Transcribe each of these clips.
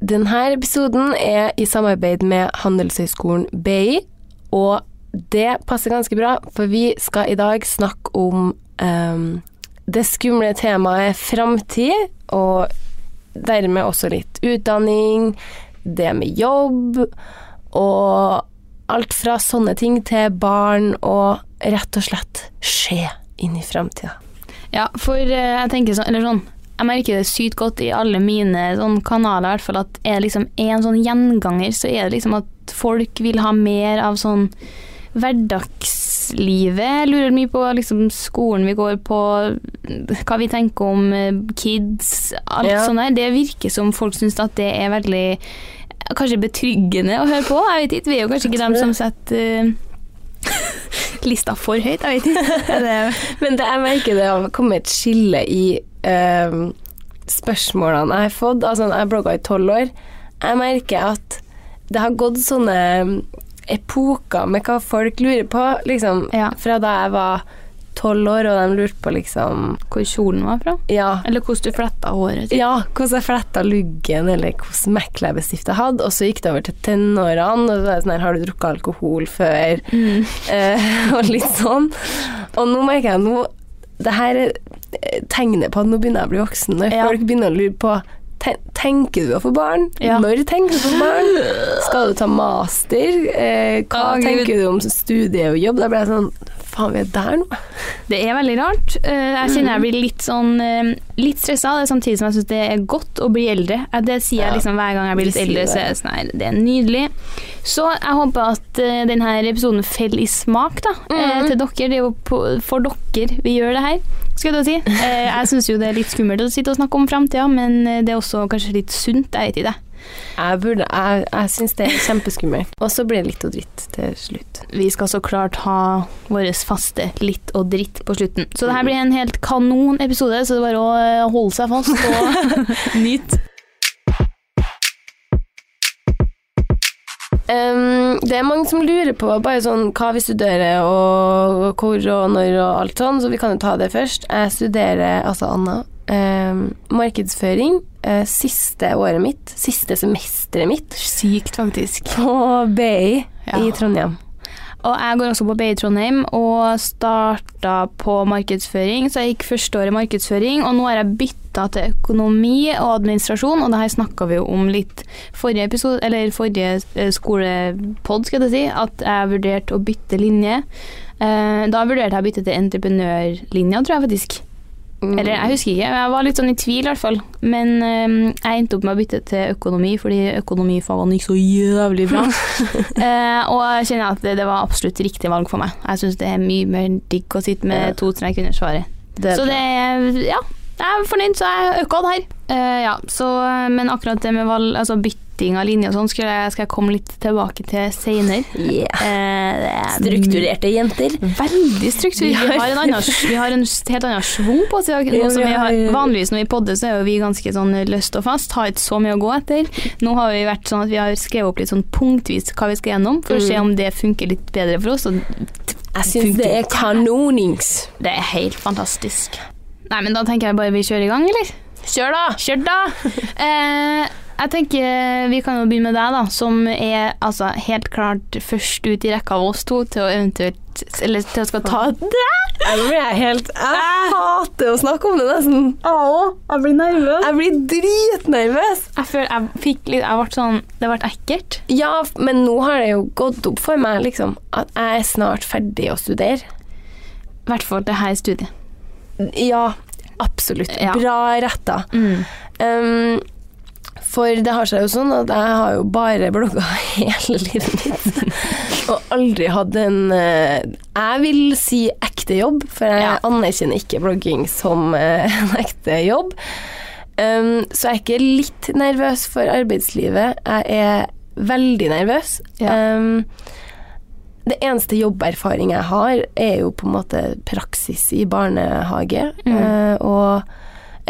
Denne episoden er i samarbeid med Handelshøyskolen BI, og det passer ganske bra, for vi skal i dag snakke om um, det skumle temaet framtid, og dermed også litt utdanning, det med jobb, og alt fra sånne ting til barn og rett og slett skje inn i framtida. Ja, for eh, jeg tenker sånn, eller sånn Jeg merker det sykt godt i alle mine sånn kanaler, i hvert fall at er det liksom en sånn gjenganger, så er det liksom at folk vil ha mer av sånn hverdagslivet. Jeg lurer mye på liksom skolen vi går på, hva vi tenker om eh, kids, alt Ja. sånt der. Det virker som folk syns at det er veldig Kanskje betryggende å høre på. Jeg vet ikke, Vi er jo kanskje ikke dem som setter eh, lista for høyt. Jeg vet ikke. Men det, jeg merker det har kommet et skille i ehm, spørsmålene jeg har fått. Altså, jeg blogga i tolv år. Jeg merker at det har gått sånne epoker med hva folk lurer på, liksom. Ja. Fra da jeg var tolv år, og de lurte på liksom hvor kjolen var fra? Ja. Eller hvordan du fletta håret. typ. Ja, hvordan jeg fletta luggen, eller hvordan mekkleppestift jeg hadde. Og så gikk det over til tenårene, og så var det sånn her, har du drukket alkohol før? Mm. Eh, og litt sånn. Og nå merker jeg nå Det her er eh, på at nå begynner jeg å bli voksen. Når Ja. folk begynner å lure på Tenker du å få barn? Ja. Når tenker du å få barn? Skal du ta master? Eh, hva Gud. tenker du om studie og jobb? Da blir jeg sånn Faen, vi er der nå. Det er veldig rart. Eh, Jeg kjenner jeg blir litt sånn eh, Litt stressa, samtidig som jeg syns det er godt å bli eldre. Eh, Det sier jeg liksom hver gang jeg blir litt eldre. det. Så er det sånn, det er nydelig. Så jeg håper at denne episoden faller i smak da, Mhm. til dere. Det er jo for dere vi gjør det her, skal jeg si. Jeg syns jo det er litt skummelt å sitte og snakke om framtida, men det er også kanskje litt sunt. Jeg vet ikke. Jeg, burde, jeg, jeg syns det er kjempeskummelt. Og så blir det litt og dritt til slutt. Vi skal så klart ha vår faste litt og dritt på slutten. Så det her blir en helt kanon episode, så det er bare å eh, holde seg fast og nyte. Um, det er mange som lurer på bare sånn hva vi studerer, og hvor og når og alt sånn, så vi kan jo ta det først. Jeg studerer, altså Anna, um, markedsføring eh, siste året mitt, siste semesteret mitt, Sykt, faktisk. på BI Ja. i Trondheim. Og jeg går også på BI Trondheim og starta på markedsføring, så jeg gikk første året markedsføring, og nå har jeg bytta til økonomi og administrasjon, og det her snakka vi jo om litt forrige episode, eller forrige eh, skolepod, skal jeg si, at jeg vurderte å bytte linje. Eh, Da vurderte jeg å bytte til entreprenørlinja, tror jeg faktisk. Mm. Eller jeg husker ikke, jeg var litt sånn i tvil i hvert fall. Men um, jeg endte opp med å bytte til økonomi, fordi økonomifagene gikk så jævlig bra. uh, og jeg kjenner at det, det var absolutt riktig valg for meg. Jeg syns det er mye mer digg å sitte med to-tre under svaret. Det Så det Ja, jeg er fornøyd, så jeg øka det her. Uh, ja, så, men akkurat det med valg, altså bytting av linje og sånn, skal skal jeg komme litt tilbake til seinere. Yeah. Eh, er Strukturerte jenter. Veldig strukturerte. Vi har en, annen, vi har en helt annen schwung på oss i dag. Vanligvis når vi podder, så er jo vi ganske sånn løst og fast, har ikke så mye å gå etter. Nå har vi vært sånn at vi har skrevet opp litt sånn punktvis hva vi skal gjennom, for å se Mm. om det funker litt bedre for oss. Jeg syns det er kanonings. det er helt fantastisk. Nei, men da tenker jeg bare vi kjører i gang, eller? Kjør, da! Kjør da! Eh, jeg tenker vi kan jo begynne med deg, da, som er altså helt klart først ut i rekka av oss to til å eventuelt Eller til å skal ta Jeg blir helt Jeg hater å snakke om det, nesten. Jeg blir nervøs. Jeg blir dritnervøs. Jeg føler jeg fikk litt Jeg ble sånn Det ble ekkelt. Ja, men nå har det jo gått opp for meg liksom, at jeg er snart ferdig å studere. I hvert fall det her studiet. Ja, absolutt. Ja. Bra retta. Mm. Um, for det har seg jo sånn at jeg har jo bare blogga hele livet mitt. og aldri hatt en eh, Jeg vil si ekte jobb, for jeg Ja. anerkjenner ikke blogging som eh, en ekte jobb. Um, så jeg er ikke litt nervøs for arbeidslivet. Jeg er veldig nervøs. Ja. Um, det eneste jobberfaring jeg har, er jo på en måte praksis i barnehage. Mm. Uh, og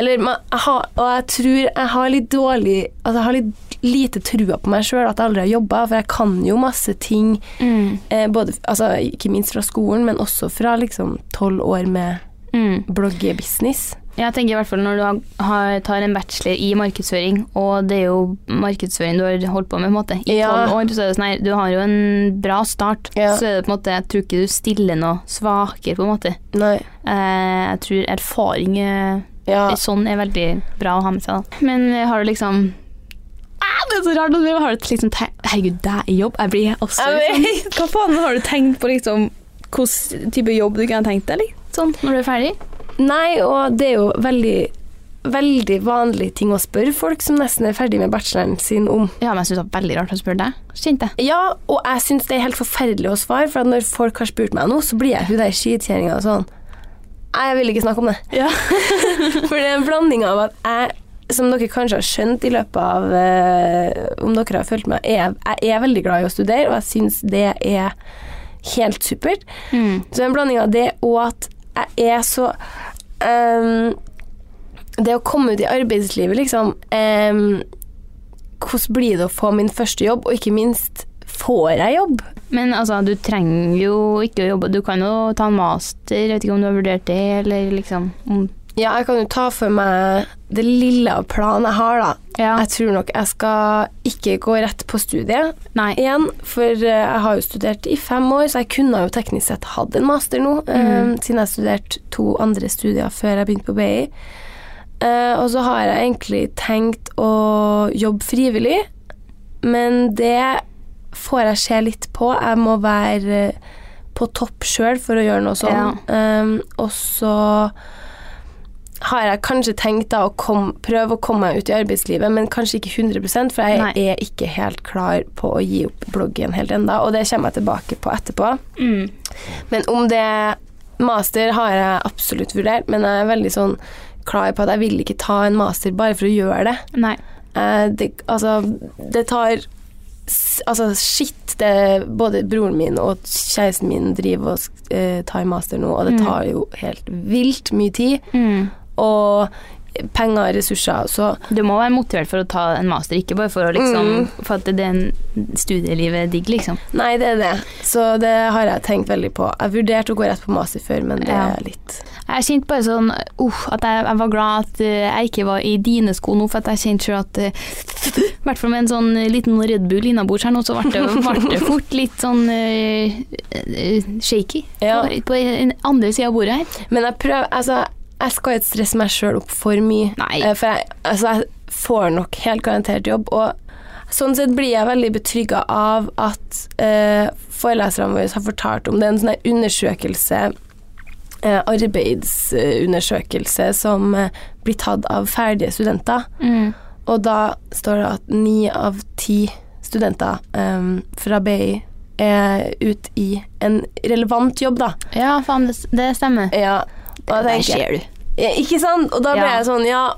eller har, Og jeg tror jeg har litt dårlig Altså jeg har litt lite trua på meg sjøl, at jeg aldri har jobba, for jeg kan jo masse ting, Mm. eh, både, altså, ikke minst fra skolen, men også fra liksom tolv år med Mm. bloggebusiness. Jeg tenker i hvert fall når du har, tar en bachelor i markedsføring, og det er jo markedsføring du har holdt på med, på en måte, i Ja. tolv år, så er det sånn her, du har jo en bra start. Ja. Så er det på en måte, jeg tror ikke du stiller noe svakere, på en måte. Nei. Eh, jeg tror erfaring Ja. sånn er veldig bra å ha med seg. Da. Men eh, har du liksom ah, Det er så rart har du liksom Herregud, det er jobb. Jeg blir også liksom Hva faen har du tenkt på, liksom hvilken type jobb du kunne tenkt deg, liksom? Sånn, når du er ferdig? Nei, og det er jo veldig Veldig vanlig ting å spørre folk som nesten er ferdig med bacheloren sin om. Ja, men jeg syns det var veldig rart å spørre deg. Kjente jeg. Ja, og jeg syns det er helt forferdelig å svare, for når folk har spurt meg nå, så blir jeg hun der skikjerringa og sånn jeg vil ikke snakke om det. Ja. For det er en blanding av at jeg, som dere kanskje har skjønt i løpet av uh, Om dere har fulgt meg, er, jeg er veldig glad i å studere, og jeg syns det er helt supert. Mm. Så en blanding av det og at jeg er så um, Det å komme ut i arbeidslivet, liksom um, Hvordan blir det å få min første jobb, og ikke minst får jeg jobb? Men altså, du trenger jo ikke å jobbe. Du kan jo ta en master, jeg vet ikke om du har vurdert det, eller liksom om Ja, jeg kan jo ta for meg det lille av planen jeg har, da. Ja. Jeg tror nok jeg skal ikke gå rett på studiet Nei. igjen, for eh, jeg har jo studert i fem år, så jeg kunne jo teknisk sett hatt en master nå, eh, siden jeg studerte to andre studier før jeg begynte på BI. Eh, og så har jeg egentlig tenkt å jobbe frivillig, men det får jeg se litt på. Jeg må være eh, på topp sjøl for å gjøre noe sånn. Um, og så har jeg kanskje tenkt da å kom, prøve å komme meg ut i arbeidslivet, men kanskje ikke 100 for jeg Nei. er ikke helt klar på å gi opp bloggen helt ennå, og det kommer jeg tilbake på etterpå. Mm. Men om det Master har jeg absolutt vurdert, men jeg er veldig sånn klar på at jeg vil ikke ta en master bare for å gjøre det. Nei. Uh, det altså, det tar Altså, shit, det Både broren min og kjæresten min driver og eh, tar master nå, og det Mm. tar jo helt vilt mye tid. Mm. Og penger og ressurser, så Du må være motivert for å ta en master, ikke bare for å liksom Mm. For at det er studielivet er digg, liksom. Nei, det er det. Så det har jeg tenkt veldig på. Jeg vurderte å gå rett på master før, men det Ja. er litt Jeg kjente bare sånn uh, at jeg, jeg var glad at eh, jeg ikke var i dine sko nå, for at jeg kjente sjøl at I uh, hvert fall med en sånn eh, liten Red Bull innabords her nå, så ble det, ble det fort litt sånn uh, eh, shaky Ja. på, på den andre sida av bordet her. Men jeg prøver Altså, jeg skal ikke stresse meg sjøl opp for mye. Nei. Eh, For jeg, altså, jeg får nok helt garantert jobb, og sånn sett blir jeg veldig betrygga av at eh, foreleserne våre har fortalt om det er en sånn undersøkelse eh, arbeidsundersøkelse som eh, blir tatt av ferdige studenter. Mm. Og da står det at ni av ti studenter eh, fra BI er ute i en relevant jobb, da. Ja, faen, det, det stemmer. Ja, og da tenker jeg- ja, Ikke sant? Og da ble Ja. jeg sånn, ja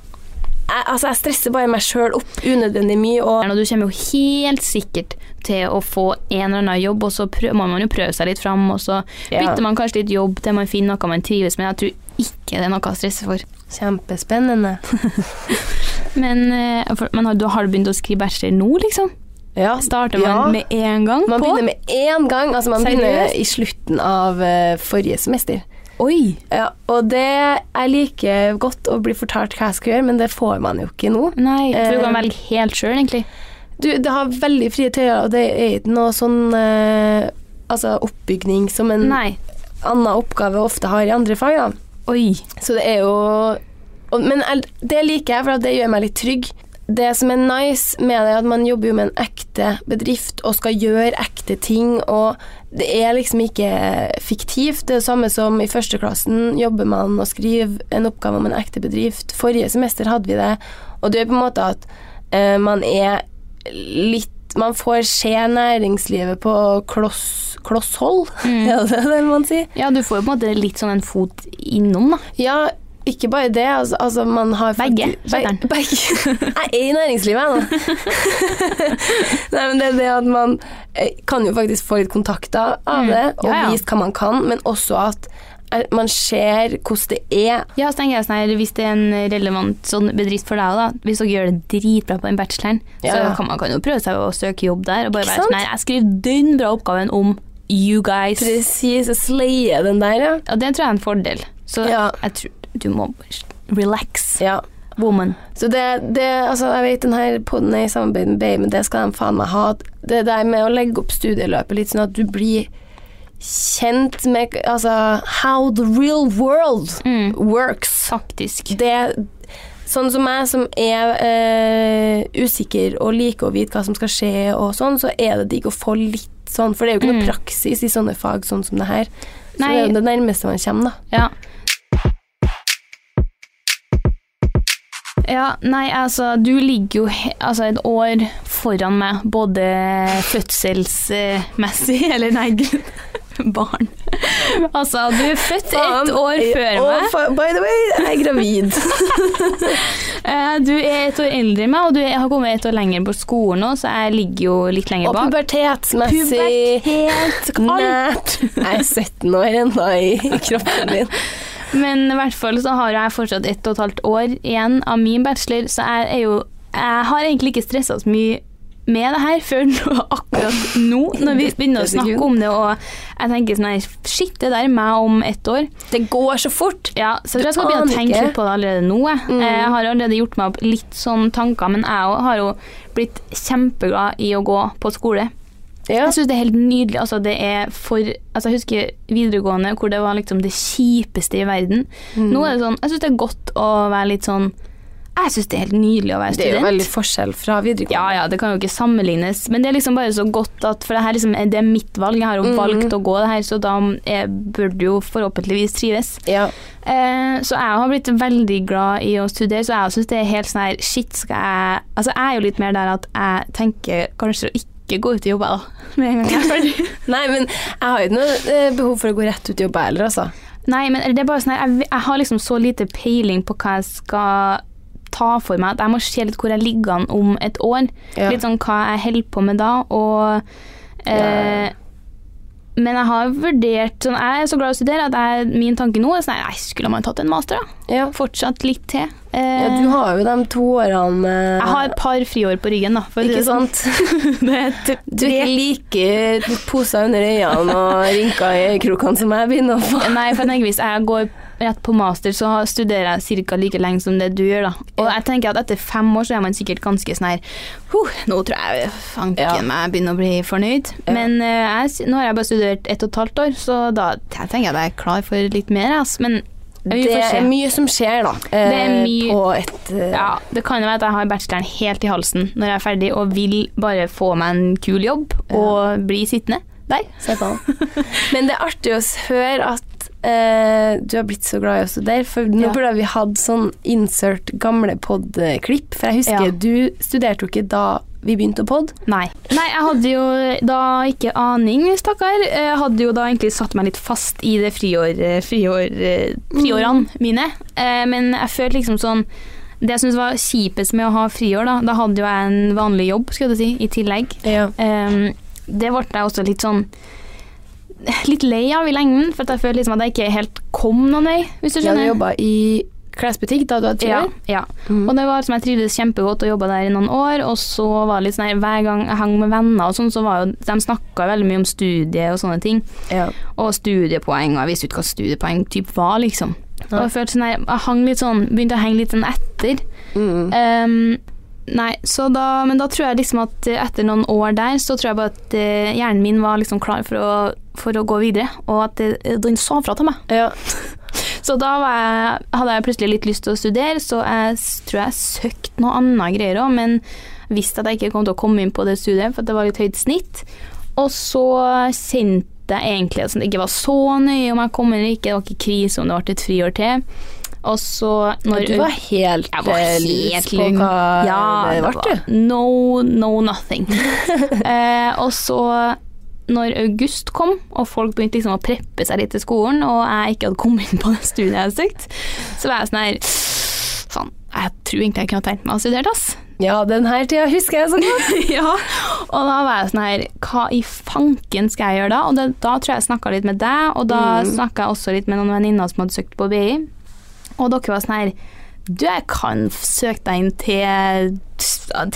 jeg, Altså, jeg stresser bare meg sjøl opp unødvendig mye, og du kommer jo helt sikkert til å få en eller annen jobb, og så prøv, må man jo prøve seg litt fram, og så Ja. bytter man kanskje litt jobb til man finner noe man trives med. Jeg tror ikke det er noe å stresse for. Kjempespennende. Men, eh, for, men har, du, har begynt å skrive bachelor nå, liksom? Ja. Starter man ja. med en gang Man på? begynner med én gang. Altså, man Seriøst? begynner i slutten av eh, forrige semester. Oi! Ja, og det Jeg liker godt å bli fortalt hva jeg skal gjøre, men det får man jo ikke nå. Nei, for du kan Eh, velge helt sjøl, egentlig. Du, det har veldig frie tøyer, og det er ikke noe sånn eh, Altså oppbygning som en Nei. annen oppgave ofte har i andre fag, da. Oi. Så det er jo og, Men det liker jeg, for det gjør meg litt trygg. Det som er nice med det, er at man jobber jo med en ekte bedrift og skal gjøre ekte ting, og det er liksom ikke fiktivt. Det er det samme som i førsteklassen jobber man og skriver en oppgave om en ekte bedrift. Forrige semester hadde vi det, og det er på en måte at uh, man er litt Man får se næringslivet på kloss, klosshold, Mm. er det det man sier? Ja, du får jo på en måte litt sånn en fot innom, da. Ja, ikke bare det. Altså, altså man har Begge, skjønner Jeg er i næringslivet, jeg nå. Nei, men det er det at man eh, kan jo faktisk få litt kontakter av Mm. det, og Ja, ja. vise hva man kan, men også at eh, man ser hvordan det er. Ja, så tenker jeg sånn her, Hvis det er en relevant sånn bedrift for deg, da, hvis dere gjør det dritbra på den bacheloren, så kan man kan jo prøve seg å søke jobb der. Og bare være sånn nei, Jeg skriver den bra oppgaven om you guys. Presis, slaye den der, ja. Og det tror jeg er en fordel. Så Ja. jeg tror du må relax, Ja. woman. Så det, det Altså, jeg vet den her podden er i samarbeid med Bay, men det skal de faen meg ha. Det der med å legge opp studieløpet litt sånn at du blir kjent med Altså how the real world Mm. works. Faktisk. Det Sånn som meg, som er eh, usikker og liker å vite hva som skal skje og sånn, så er det digg å få litt sånn, for det er jo ikke noe Mm. praksis i sånne fag sånn som det her. Så Nei. det er jo det nærmeste man kommer, da. Ja. Ja, nei, altså, du ligger jo altså, et år foran meg, både fødselsmessig Eller nei, gud, barn. Altså, du er født Faen. ett år før meg. Oh, by the way, jeg er gravid. Eh, Du er et år eldre enn meg, og du har kommet et år lenger på skolen nå, så jeg ligger jo litt lenger og bak. pubertetsmessig Pubertet, alt. nært. Jeg er 17 år ennå i kroppen min. Men i hvert fall så har jeg fortsatt ett og et halvt år igjen av min bachelor, så jeg er jo Jeg har egentlig ikke stressa så mye med det her før nå, akkurat nå, når vi begynner å snakke om det, og jeg tenker sånn her Shit, det der er meg om ett år. Det går så fort. Ja, så jeg tror jeg skal begynne å tenke litt på det allerede nå. Jeg. Mm. Jeg har allerede gjort meg opp litt sånn tanker, men jeg har jo blitt kjempeglad i å gå på skole. Ja. Jeg syns det er helt nydelig. Altså, det er for altså, Jeg husker videregående hvor det var liksom det kjipeste i verden. Mm. Nå er det sånn Jeg syns det er godt å være litt sånn Jeg syns det er helt nydelig å være student. Det er jo veldig forskjell fra videregående. ja, ja, det kan jo ikke sammenlignes, men det er liksom bare så godt at For det her liksom, det er mitt valg, jeg har jo mm. valgt å gå det her, så da bør du jo forhåpentligvis trives. Ja. Eh, så jeg har blitt veldig glad i å studere, så jeg syns det er helt sånn her Shit, skal jeg Altså, jeg er jo litt mer der at jeg tenker kanskje å ikke gå ut i jobb, da, med en gang jeg er ferdig. Nei, men jeg har jo ikke noe eh, behov for å gå rett ut i jobb heller, altså. Nei, men det er bare sånn her, jeg, jeg har liksom så lite peiling på hva jeg skal ta for meg, at jeg må se litt hvor jeg ligger an om et år. Ja. Litt sånn hva jeg holder på med da, og eh, Men jeg har vurdert sånn, Jeg er så glad i å studere at jeg, min tanke nå er sånn Nei, skulle man tatt en master, da? Ja. Fortsatt litt til. Eh, ja, du har jo de to årene med jeg har et par friår på ryggen, da. For Ikke det sånn. sant? Det er Du er ikke like poser under øynene og rynker i øyekrokene som jeg begynner å få. Nei, for jeg tenker hvis jeg går rett på master, så studerer jeg ca. like lenge som det du gjør. da. Og jeg tenker at etter fem år så er man sikkert ganske sånn her «Huh, Nå tror jeg fanken Ja. meg begynner å bli fornøyd. Ja. Men uh, jeg, nå har jeg bare studert ett og et halvt år, så da jeg tenker jeg at jeg er klar for litt mer. altså. Men Det er mye som skjer, da. Det er eh, mye- På et uh... Ja, Det kan jo være at jeg har bacheloren helt i halsen når jeg er ferdig og vil bare få meg en kul jobb og bli sittende der. Men det er artig å høre at eh, du har blitt så glad i å studere, for nå Ja. burde vi hatt sånn insert gamle pod-klipp. For jeg husker Ja. du studerte jo ikke da vi begynte å pod. Nei. Nei, jeg hadde jo da ikke aning, stakkar. Jeg hadde jo da egentlig satt meg litt fast i det friår, friår, friårene mine. Eh, Men jeg følte liksom sånn Det jeg syntes var kjipest med å ha friår, da, da hadde jo jeg en vanlig jobb, skal du si, i tillegg. Ja. Um, det ble jeg også litt sånn Litt lei av i lengden, for jeg følte liksom at jeg ikke helt kom noen vei, hvis du Du hadde skjønner. jobba i klesbutikk da du hadde Ja, ja. Mm. Og det var som jeg trivdes kjempegodt og jobba der i noen år, og så var det litt sånn her hver gang jeg hang med venner og sånn, så var jo De snakka veldig mye om studie og sånne ting, Ja. og studiepoeng, og jeg visste jo ikke hva studiepoeng typ var, liksom. Ja. Og jeg følte sånn her Jeg hang litt sånn Begynte å henge litt sånn etter. Mm. Um, nei, så da Men da tror jeg liksom at etter noen år der, så tror jeg bare at eh, hjernen min var liksom klar for å, for å gå videre, og at den sa fra til meg. ja. Så da var jeg, hadde jeg plutselig litt lyst til å studere, så jeg tror jeg søkte noe annet greier òg, men visste at jeg ikke kom til å komme inn på det studiet, for det var litt høyt snitt. Og så kjente jeg egentlig at det ikke var så nøye om jeg kom eller ikke, det var ikke krise om det ble et friår til. Og så når Du var helt, jeg var eh, helt på hva ja, det ble, du. No, no nothing. eh, og så, når august kom, og folk begynte liksom å preppe seg litt til skolen, og jeg ikke hadde kommet inn på det studiet jeg hadde søkt, så var jeg sånn her Faen, jeg tror egentlig jeg kunne tenkt meg å studere, ass. Ja, den her tida husker jeg så godt. ja. Og da var jeg sånn her Hva i fanken skal jeg gjøre da? Og det, da tror jeg jeg snakka litt med deg, og da Mm. snakka jeg også litt med noen venninner som hadde søkt på BI. Og dere var sånn her Du, jeg kan søke deg inn til,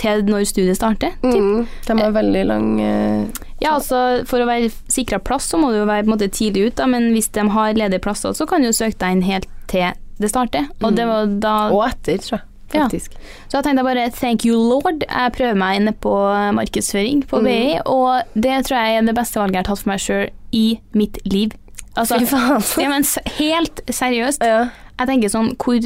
til når studiet starter. Typ. Mm. De har veldig lang uh, Ja, altså For å være sikra plass, så må du jo være på en måte tidlig ut, da, men hvis de har ledige plasser, så kan du søke deg inn helt til det starter. Og det var da Og etter, tror jeg. Ja. Så jeg tenkte bare thank you lord. Jeg prøver meg inne på markedsføring på Mm. BI, og det tror jeg er det beste valget jeg har tatt for meg sjøl i mitt liv. Altså, Fy faen. ja, men helt seriøst. Ja. Jeg tenker sånn hvor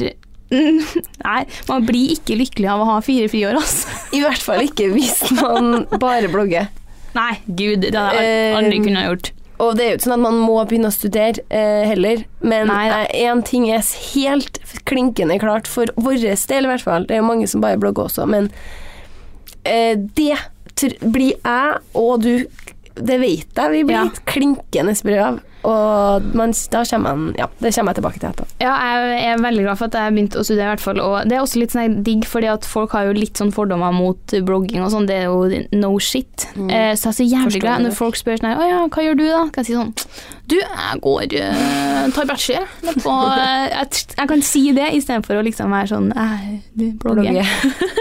Nei, man blir ikke lykkelig av å ha fire friår, altså. I hvert fall ikke hvis man bare blogger. Nei, gud, det hadde jeg aldri Eh, kunnet gjort. Og det er jo ikke sånn at man må begynne å studere eh, heller, men én ting er helt klinkende klart for vår del, i hvert fall. Det er jo mange som bare blogger også, men eh, det blir jeg og du Det vet jeg vi blir Ja. klinkende sprø av. Og man, da kommer man Ja, det kommer jeg tilbake til etterpå. Ja, jeg er veldig glad for at jeg begynte å studere, i hvert fall. Og det er også litt sånn digg, fordi at folk har jo litt sånn fordommer mot blogging og sånn. Det er jo no shit. Eh, så jeg er så jævlig glad når folk spør sånn Å ja, hva gjør du da? Kan jeg si sånn Du, jeg går uh, tar er på, eh, jeg, jeg kan si det istedenfor å liksom være sånn eh, du blogger.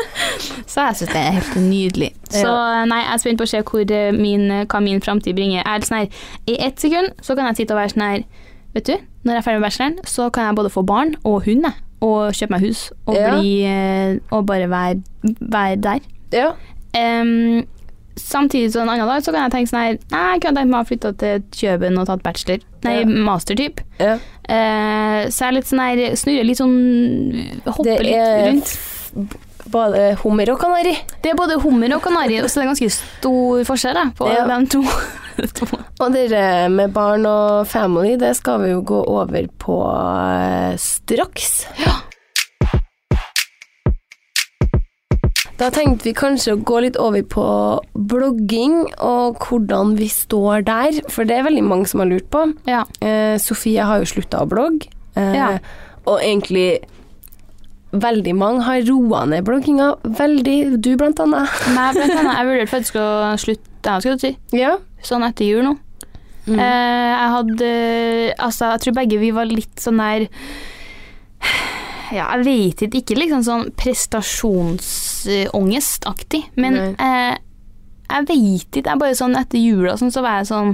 Så jeg syns det er helt nydelig. Så nei, jeg er spent på å se hvor eh, min, hva min framtid bringer. Jeg er sånn her, I ett sekund så kan jeg sitte og være sånn her Vet du, når jeg er ferdig med bacheloren, så kan jeg både få barn og hund, jeg. Og kjøpe meg hus. Og, Ja. bli, eh, og bare være, være der. Ja. Um, samtidig som en annen dag så kan jeg tenke sånn her Nei, jeg kunne tenkt meg å flytte til Kjøben og tatt bachelor. Nei, Ja. mastertyp. ja. Uh, så jeg er litt sånn her Snurrer litt sånn Hopper litt rundt. Både hummer og kanari. Det er både hummer og kanari, så det er ganske stor forskjell da, på Ja. de to. Og det med barn og family, det skal vi jo gå over på eh, straks. Ja. Da tenkte vi kanskje å gå litt over på blogging og hvordan vi står der, for det er veldig mange som har lurt på. Ja. Eh, Sofie har jo slutta å blogge, eh, Ja. og egentlig veldig mange har roa ned blogginga. Veldig. Du, blant annet. Nei, blant annet. Jeg vurderte faktisk å slutte, jeg skulle si, Ja. sånn etter jul nå. Mm. Eh, jeg hadde Altså, jeg tror begge vi var litt sånn der Ja, jeg vet ikke, ikke liksom sånn prestasjonsångestaktig, men eh, jeg vet ikke. Jeg bare sånn etter jula sånn, så var jeg sånn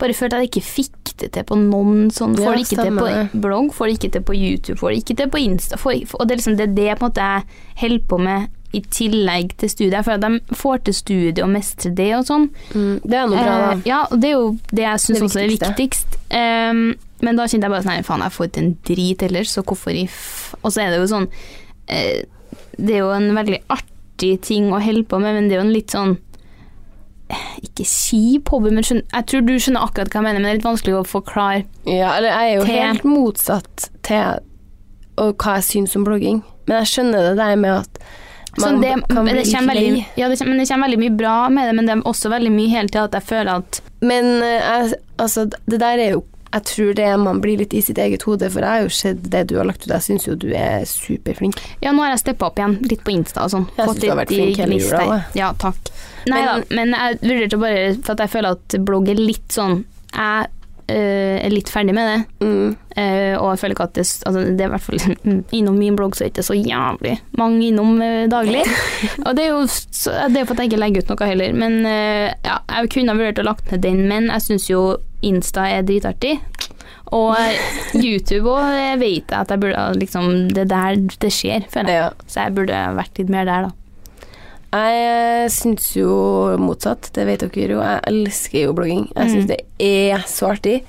Bare følte at jeg ikke fikk det til på noen sånn Får det ikke til på blogg, får det ikke til på YouTube, får det ikke til på Insta. Får, og det er liksom det, det på en måte jeg holder på med i tillegg til studiet. Føler at de får til studiet og mestrer det og sånn. Mm, det er noe bra, da. Eh, ja, og det er jo det jeg syns Det også er viktigst. Um, men da kjente jeg bare sånn Nei, faen, jeg får ikke en drit ellers, så hvorfor i f... Og så er det jo sånn eh, Det er jo en veldig artig ting å holde på med, men det er jo en litt sånn ikke kjip hobby, men skjønner, jeg tror du skjønner akkurat hva jeg mener, men det er litt vanskelig å forklare. Ja, eller jeg er jo Til- helt motsatt til og hva jeg syns om blogging. Men jeg skjønner det der med at man det, kan bli det veldig, ja, det kommer, men det kommer veldig mye bra med det, men det er også veldig mye hele tida at jeg føler at Men eh, altså, det der er jo Jeg tror det er man blir litt i sitt eget hode, for jeg har jo sett det du har lagt ut. Jeg syns jo du er superflink. Ja, nå har jeg steppa opp igjen, litt på Insta og sånn. Jeg synes du har vært flink hele jula òg. Ja, takk. Nei da, men jeg vurderte bare For at jeg føler at blogg er litt sånn Jeg øh, er litt ferdig med det. Mm. eh, og jeg føler ikke at det altså, Det er i hvert fall innom min blogg, så er det ikke så jævlig mange innom eh, daglig. og det er jo så, det er for at jeg ikke legger ut noe heller. Men eh, ja, jeg kunne ha vurdert å lagt ned den, men jeg syns jo Insta er dritartig. Og YouTube òg vet jeg at jeg burde liksom Det er der det skjer, føler jeg. Ja. Så jeg burde vært litt mer der, da. Jeg syns jo motsatt, det vet dere jo. Jeg elsker jo blogging. Jeg syns Mm. det er så artig.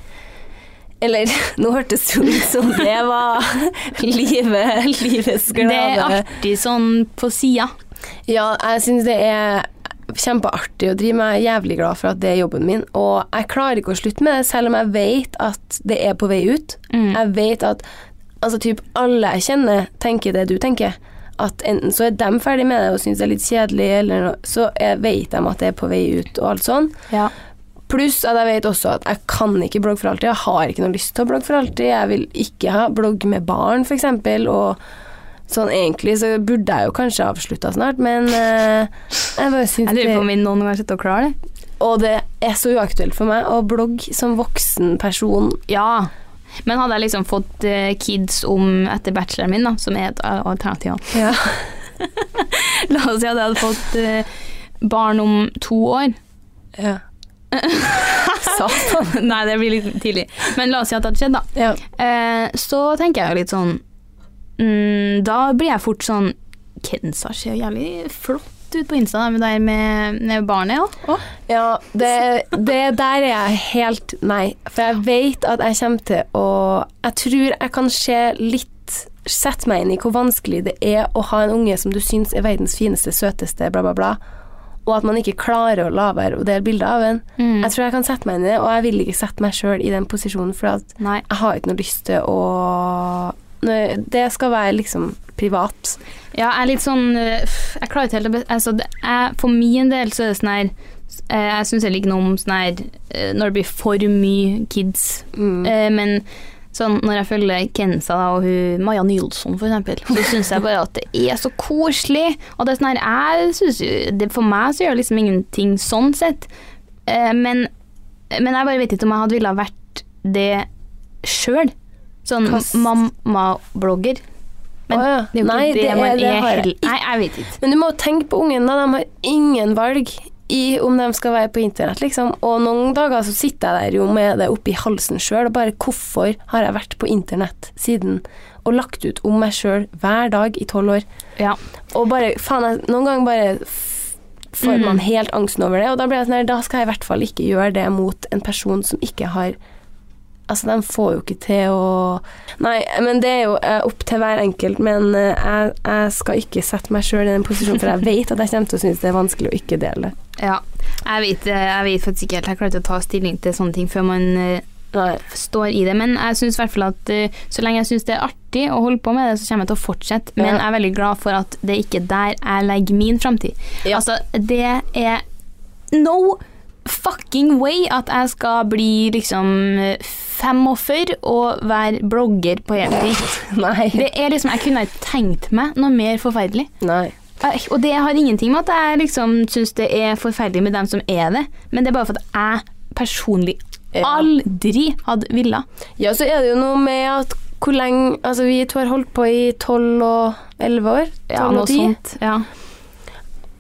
Eller, nå hørtes det jo ut som det var livet, livets glade Det er artig sånn på sida. Ja, jeg syns det er kjempeartig å drive med. Jeg er jævlig glad for at det er jobben min. Og jeg klarer ikke å slutte med det, selv om jeg vet at det er på vei ut. Mm. Jeg vet at altså, typ, alle jeg kjenner, tenker det du tenker. At enten så er de ferdig med det og syns det er litt kjedelig, eller noe, så jeg vet de at det er på vei ut og alt sånn. Ja. Pluss at jeg vet også at jeg kan ikke blogge for alltid. Jeg har ikke noe lyst til å blogge for alltid. Jeg vil ikke ha blogg med barn, for eksempel, og sånn egentlig så burde jeg jo kanskje avslutta snart, men uh, jeg bare syns Jeg lurer på om vi noen gang sitter og klarer det. Og det er så uaktuelt for meg å blogge som voksen person. Ja. Men hadde jeg liksom fått eh, kids om etter bacheloren min, da, som er et alternativ Ja. La oss si at jeg hadde fått eh, barn om to år. ja. Satan. Nei, det blir litt tidlig. Men la oss si at det hadde skjedd, da. Ja. Så tenker jeg jo litt sånn mm, da blir jeg fort sånn Kenza ser jævlig flott ut på Insta, med der med, med barnet òg. Ja, det, det der er jeg helt nei. For jeg vet at jeg kommer til å Jeg tror jeg kan se litt Sette meg inn i hvor vanskelig det er å ha en unge som du syns er verdens fineste, søteste, bla, bla, bla, og at man ikke klarer å la være å dele bilder av en. Mm. Jeg tror jeg kan sette meg inn i det, og jeg vil ikke sette meg sjøl i den posisjonen, for at jeg har ikke noe lyst til å Det skal være liksom privat. Ja, jeg er litt sånn øh, Jeg klarer ikke helt altså, For min del så er det sånn her eh, Jeg syns jeg liker noe om sånn her eh, når det blir for mye kids. Mm. Eh, men sånn når jeg følger Kenza da, og hun, Maja Nilsson eksempel, så syns jeg bare at det er så koselig. Og det er sånn her jeg synes det, For meg så gjør det liksom ingenting sånn sett. Eh, men, men jeg bare vet ikke om jeg hadde ville vært det sjøl. Sånn mamma-blogger. Men oh, ja. det er jo ikke Nei, det, det er- man det er heller- Nei, jeg vet ikke. Men du må tenke på ungen. De har ingen valg i om de skal være på internett, liksom. Og noen dager så sitter jeg der jo med det oppi halsen sjøl, og bare hvorfor har jeg vært på internett siden og lagt ut om meg sjøl hver dag i tolv år? Ja. Og bare, faen, jeg, noen ganger bare får Mm. man helt angsten over det, og da blir jeg sånn her, da skal jeg i hvert fall ikke gjøre det mot en person som ikke har Altså, de får jo ikke til å Nei, men det er jo eh, opp til hver enkelt, men eh, jeg, jeg skal ikke sette meg sjøl i den posisjonen, for jeg vet at jeg kommer til å synes det er vanskelig å ikke dele det. ja. Jeg vet, eh, jeg vet faktisk ikke helt. Jeg klarer ikke å ta stilling til sånne ting før man Nei. står i det. Men jeg syns i hvert fall at så lenge jeg syns det er artig å holde på med det, så kommer jeg til å fortsette. Men Ja. jeg er veldig glad for at det ikke er der jeg legger min framtid. Ja. Altså, det er no fucking way at jeg skal bli liksom eh, 45 og være blogger på heltid. Nei. Det er liksom, Jeg kunne ikke tenkt meg noe mer forferdelig. Nei. Og det har ingenting med at jeg liksom syns det er forferdelig med dem som er det, men det er bare for at jeg personlig Ja. aldri hadde villa. Ja, så er det jo noe med at hvor lenge Altså, vi to har holdt på i tolv og elleve år. Ja, noe og 10. sånt. Ja.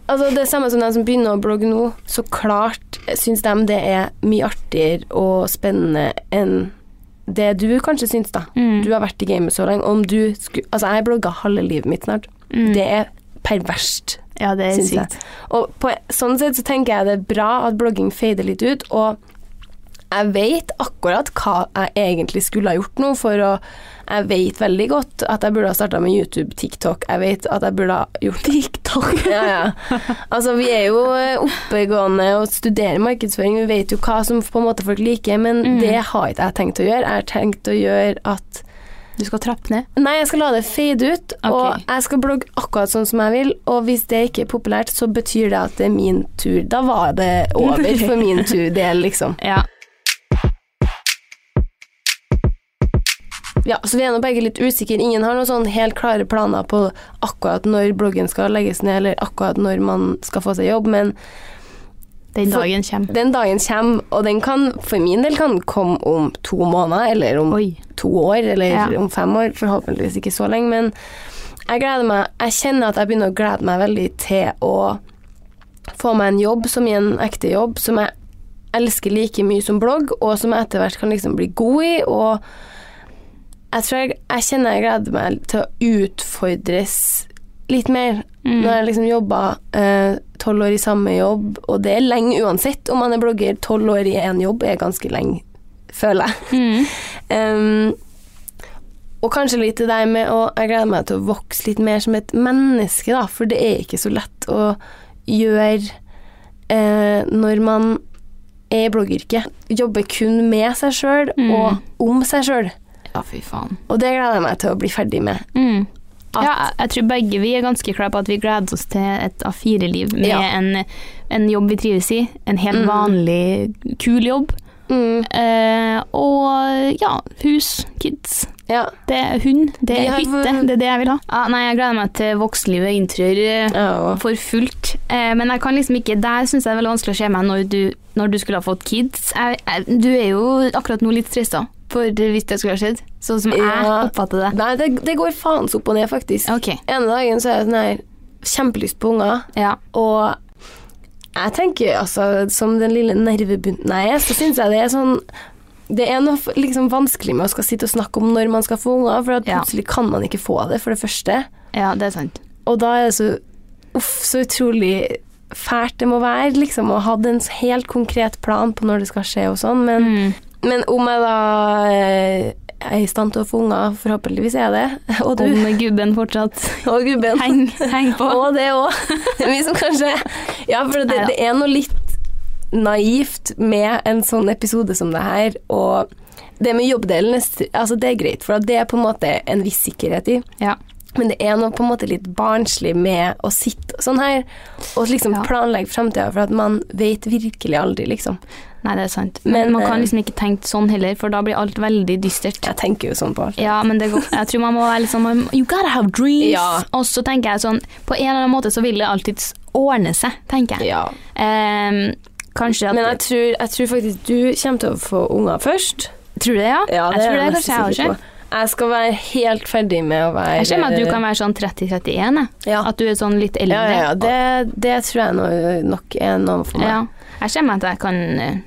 Altså, det samme som de som begynner å blogge nå. Så klart syns de det er mye artigere og spennende enn det du kanskje syns, da. Mm. Du har vært i gamet så lenge. Om du skulle Altså, jeg blogga halve livet mitt snart. Mm. Det er perverst, ja, det er syns jeg. sykt. Og på sånn sett så tenker jeg det er bra at blogging fader litt ut, og jeg vet akkurat hva jeg egentlig skulle ha gjort nå for å Jeg vet veldig godt at jeg burde ha starta med YouTube, TikTok. Jeg vet at jeg burde ha gjort TikTok. ja, ja. Altså, vi er jo eh, oppegående og studerer markedsføring. Vi vet jo hva som på en måte folk liker, men Mm. det har ikke jeg tenkt å gjøre. Jeg har tenkt å gjøre at Du skal trappe ned. Nei, jeg skal la det fade ut, og jeg skal blogge akkurat sånn som jeg vil. Og hvis det ikke er populært, så betyr det at det er min tur. Da var det over for min tur del, liksom. Ja. Ja, så vi er nå begge litt usikre. Ingen har noen sånn helt klare planer på akkurat når bloggen skal legges ned, eller akkurat når man skal få seg jobb, men Den dagen kommer. den dagen kommer, og den kan for min del kan komme om to måneder, eller om Oi. to år, eller Ja. om fem år. Forhåpentligvis ikke så lenge, men jeg gleder meg Jeg kjenner at jeg begynner å glede meg veldig til å få meg en jobb som er en ekte jobb, som jeg elsker like mye som blogg, og som jeg etter hvert kan liksom bli god i, og jeg tror jeg, jeg kjenner jeg gleder meg til å utfordres litt mer. Mm. Når jeg liksom jobba tolv år i samme jobb, og det er lenge uansett om man er blogger. Tolv år i én jobb er ganske lenge, føler jeg. Mm. Um, og kanskje litt til deg med å Jeg gleder meg til å vokse litt mer som et menneske, da, for det er ikke så lett å gjøre eh, når man er i bloggyrket. Jobbe kun med seg sjøl Mm. og om seg sjøl. Ja, fy faen. Og det gleder jeg meg til å bli ferdig med. Mm. At- Ja, jeg tror begge vi er ganske klare på at vi gleder oss til et A4-liv med Ja. en, en jobb vi trives i. En helt Mm. vanlig, kul jobb. Mm, Eh, og ja, hus, kids. ja. Det er hund, det er hytte, det er det jeg vil ha. Ah, nei, jeg gleder meg til voksenlivet inntrør oh. for fullt. Eh, men jeg kan liksom ikke Der syns jeg det er veldig vanskelig å se meg når du, når du skulle ha fått kids. Jeg, jeg, du er jo akkurat nå litt stressa for hvis det skulle ha skjedd, sånn som jeg Ja. oppfatter det. Nei, det, det går faens opp og ned, faktisk. Okay. En dagen så er jeg sånn her kjempelyst på unger, ja. og jeg tenker altså som den lille nervebunten jeg er, så syns jeg det er sånn det er noe liksom vanskelig med å skal sitte og snakke om når man skal få unger, for at Ja. plutselig kan man ikke få det, for det første. Ja, det er sant. Og da er det så Uff, så utrolig fælt det må være, liksom, å ha en helt konkret plan på når det skal skje og sånn, men, Mm. Men om jeg da eh, er i stand til å få unger, forhåpentligvis er jeg det, og du, Om gubben fortsatt og gubben. heng, heng på. Og det òg. Mye som kanskje Ja, for det, det er noe litt naivt med en sånn episode som det her, og det med jobbdelen, altså det er greit, for det er på en måte en viss sikkerhet i. Ja. Men det er noe på en måte litt barnslig med å sitte sånn her og liksom Ja. planlegge framtida, for at man vet virkelig aldri, liksom. Nei, det er sant. Men, Men man eh, kan liksom ikke tenke sånn heller, for da blir alt veldig dystert. Jeg tenker jo sånn på alt. Ja, men det går, jeg tror man må være litt sånn You gotta have dreams. Ja. Og så tenker jeg sånn På en eller annen måte så vil det alltids ordne seg, tenker jeg. Ja. Um, kanskje at Men jeg tror, jeg tror faktisk du kommer til å få unger først. Tror du det, ja? Ja, det jeg tror det jeg kanskje jeg også. Jeg skal være helt ferdig med å være Jeg ser meg at du kan være sånn 30-31, jeg. ja. At du er sånn litt eldre. Ja, ja, ja. Det, det tror jeg nok er noe for meg. Ja. Jeg ser meg at jeg kan eh,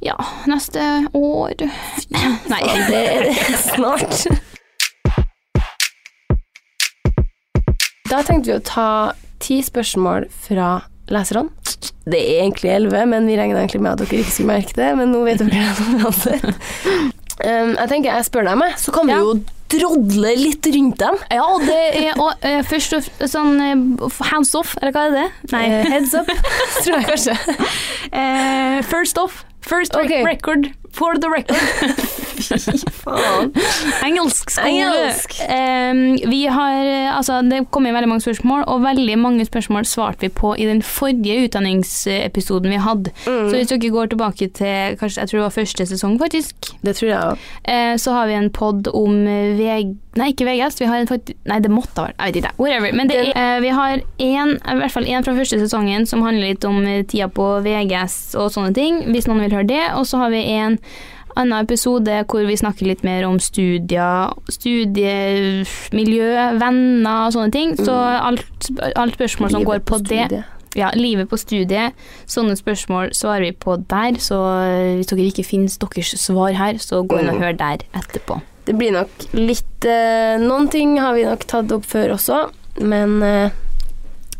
Ja, neste år Nei. Det er snart. Da tenkte vi å ta ti spørsmål fra leserne. Det er egentlig elleve, men vi regner egentlig med at dere ikke skulle merke det. Men nå vet dere det uansett. Um, jeg tenker jeg spør dem, jeg, så kan vi Ja. jo drodle litt rundt dem. Ja, og det er og, uh, først og sånn uh, hands off, eller hva er det? Nei. Eh, heads up, tror jeg kanskje. Uh, first off. First okay. Record for the record. Faen. Engelsk skole. Engelsk. Um, vi har, eh, altså, det kom inn veldig mange spørsmål, og veldig mange spørsmål svarte vi på i den forrige utdanningsepisoden vi hadde. Så hvis dere går tilbake til kanskje, jeg tror det var første sesong, faktisk, Det tror jeg òg. Uh, så har vi en pod om eh, VG... Nei, ikke VGS. Vi har en fakt- Nei, det måtte ha vært Jeg vet ikke. Whatever. Men det eh, vi har en, i hvert fall en fra første sesongen som handler litt om eh, tida på VGS og sånne ting, hvis noen vil høre det. Og så har vi en annen episode hvor vi snakker litt mer om studier, studiemiljø, venner og sånne ting. Så alt, alt spørsmål som går på, det ja, livet på studiet. Sånne spørsmål svarer vi på der, så eh, hvis dere ikke finner deres svar her, så gå inn og Mm. hør der etterpå. Det blir nok litt eh, Noen ting har vi nok tatt opp før også, men eh,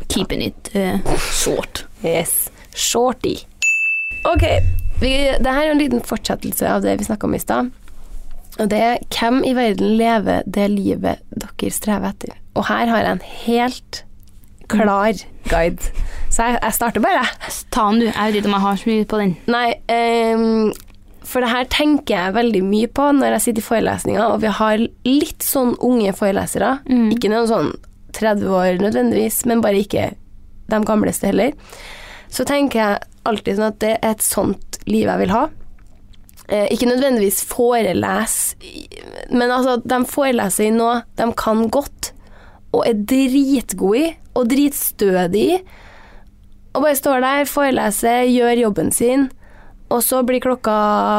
Keeping it eh, short. Yes. Shorty. Ok, vi, det her er en liten fortsettelse av det vi snakka om i stad. Og det er hvem i verden lever det livet dere strever etter? Og her har jeg en helt klar guide. Så jeg, jeg starter bare. Ta den, du. Jeg vet ikke om jeg har så mye på den. Nei, um, for det her tenker jeg veldig mye på når jeg sitter i forelesninger, og vi har litt sånn unge forelesere. Mm. Ikke noen sånn 30 år nødvendigvis, men bare ikke de gamleste heller. Så tenker jeg alltid sånn at det er et sånt liv jeg vil ha. Eh, ikke nødvendigvis forelese, men altså, de foreleser i noe de kan godt, og er dritgode i, og dritstødige i. Og bare står der, foreleser, gjør jobben sin, og så blir klokka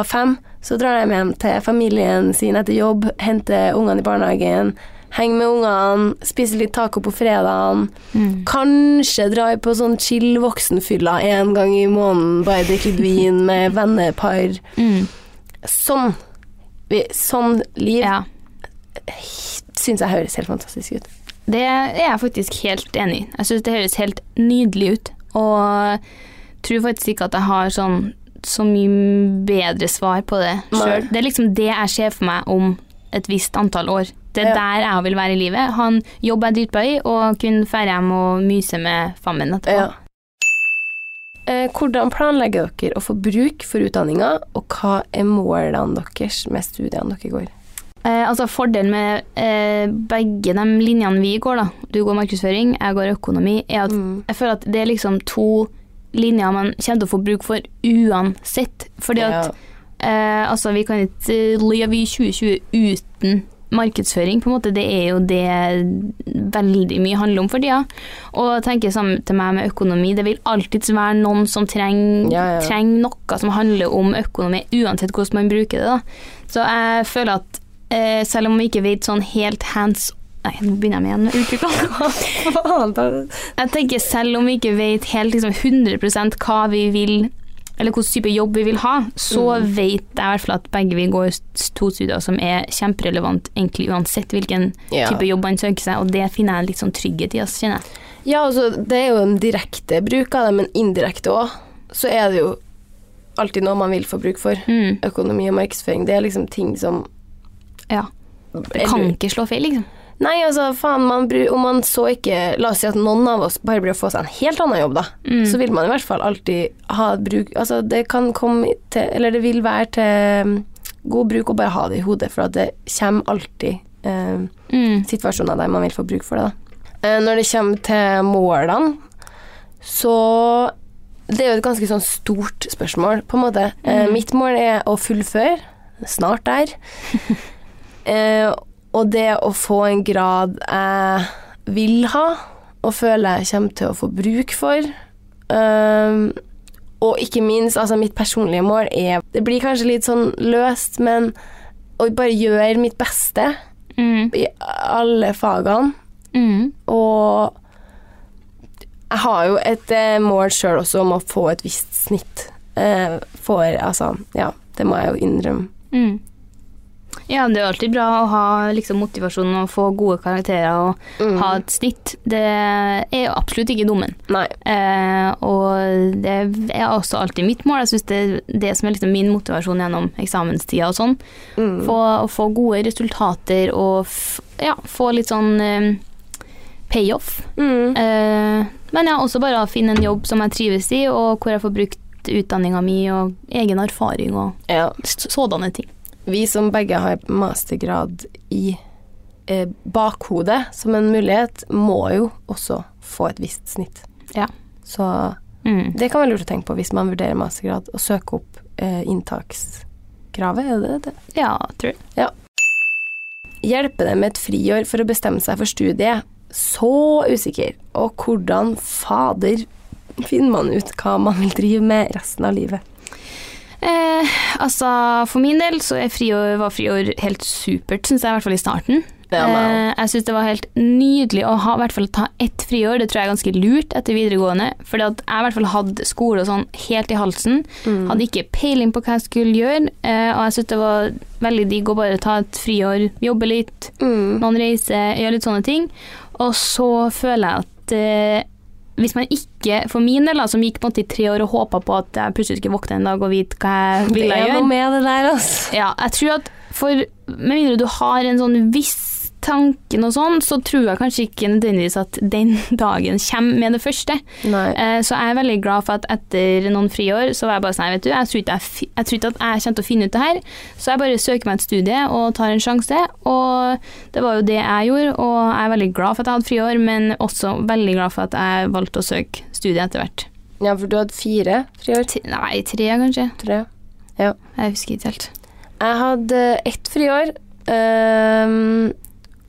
fem. Så drar de hjem til familien sin etter jobb, henter ungene i barnehagen, henger med ungene, spise litt taco på fredagen. Mm. Kanskje drar på sånn chill voksenfylla en gang i måneden, bare drikke litt vin med vennepar. Mm. Sånn. Sånn liv Ja. syns jeg høres helt fantastisk ut. Det er jeg faktisk helt enig i. Jeg syns det høres helt nydelig ut. Og tror faktisk ikke at jeg har sånn så mye bedre svar på det sjøl. Det er liksom det jeg ser for meg om et visst antall år. Det er der jeg vil være i livet. Ha en jobb er dritbra i, og kunne dra hjem og myse med fammen etterpå. Ja. Eh, hvordan planlegger dere å få bruk for utdanninga, og hva er målene deres med studiene dere går? Eh, altså Fordelen med eh, begge de linjene vi går, da, du går markedsføring, jeg går økonomi, er at Mm. jeg føler at det er liksom to linjer man kommer til å få bruk for uansett. Fordi at Ja. eh, altså vi kan ikke leve i 2020 uten markedsføring, på en måte. Det er jo det veldig mye handler om for tida. Og tenker sammen til meg med økonomi, det vil alltids være noen som trenger Ja, ja. trenger noe som handler om økonomi, uansett hvordan man bruker det. da. Så jeg føler at eh, selv om vi ikke vet sånn helt hands Nei, nå begynner jeg med uttrykkene. Jeg tenker selv om vi ikke vet helt liksom 100% hva vi vil eller hvilken type jobb vi vil ha, så vet jeg i hvert fall at begge vi går to studier som er kjemperelevant egentlig uansett hvilken Ja. type jobb man søker seg, og det finner jeg litt sånn trygghet i, altså, kjenner jeg. Ja, altså, det er jo en direkte bruk av det, men indirekte òg, så er det jo alltid noe man vil få bruk for. Mm, Økonomi og markedsføring, det er liksom ting som ja. Det kan ikke slå feil, liksom. Nei, altså, faen, man, om man så ikke La oss si at noen av oss bare blir å få seg en helt annen jobb, da. Mm. Så vil man i hvert fall alltid ha bruk Altså, det kan komme til Eller det vil være til um, god bruk å bare ha det i hodet, for at det kommer alltid eh, Mm. situasjoner der man vil få bruk for det. Da. Eh, Når det kommer til målene, så Det er jo et ganske sånn stort spørsmål, på en måte. Eh, Mm. Mitt mål er å fullføre. Snart der. eh, og det å få en grad jeg vil ha, og føler jeg kommer til å få bruk for. Um, og ikke minst, altså mitt personlige mål er Det blir kanskje litt sånn løst, men å bare gjøre mitt beste Mm. i alle fagene. Mm. Og jeg har jo et eh, mål sjøl også om å få et visst snitt. Eh, for altså, ja, det må jeg jo innrømme. Mm. Ja, det er alltid bra å ha liksom, motivasjon og få gode karakterer og Mm. ha et snitt. Det er absolutt ikke dummen. Eh, og det er også alltid mitt mål. Jeg synes det er det som er liksom min motivasjon gjennom eksamenstida og sånn. Mm. Få, å få gode resultater og f ja, få litt sånn eh, payoff. Mm. Eh, men ja, også bare finne en jobb som jeg trives i, og hvor jeg får brukt utdanninga mi og egen erfaring og Ja. sådanne ting. Vi som begge har mastergrad i eh, bakhodet som en mulighet, må jo også få et visst snitt. Ja. Så Mm. det kan være lurt å tenke på hvis man vurderer mastergrad, og søke opp eh, inntakskravet, er det det? Ja, tror jeg. Ja. Hjelper det med et friår for å bestemme seg for studiet? Så usikker. Og hvordan fader finner man ut hva man vil drive med resten av livet? Eh, altså, for min del så er friår, var friår helt supert, syns jeg, i hvert fall i starten. Ja, eh, jeg syns det var helt nydelig å ha, i hvert fall ta ett friår. Det tror jeg er ganske lurt etter videregående. For jeg i hvert fall hadde skole og sånn helt i halsen. Mm. Hadde ikke peiling på hva jeg skulle gjøre. Eh, og jeg syns det var veldig digg å bare ta et friår, jobbe litt, Mm. noen reiser, gjøre litt sånne ting. Og så føler jeg at eh, hvis man ikke, for min del, da, som gikk på en måte i tre år og håpa på at jeg plutselig skulle våkne en dag og vite hva jeg Det er gjøre noe med det der, altså. Ja, jeg tror at for Med mindre du har en sånn viss tanke og sånn, så tror jeg kanskje ikke nødvendigvis at den dagen kommer med det første. Eh, Så jeg er veldig glad for at etter noen friår så var jeg bare sånn, vet du, jeg tror ikke jeg, jeg, tror ikke at jeg kommer til å finne ut det her, så jeg bare søker meg et studie og tar en sjanse. Og det var jo det jeg gjorde, og jeg er veldig glad for at jeg hadde friår, men også veldig glad for at jeg valgte å søke studie etter hvert. Ja, for du hadde fire friår? T- Nei, tre kanskje. Tre. ja. Jeg husker ikke helt. Jeg hadde ett friår, øhm,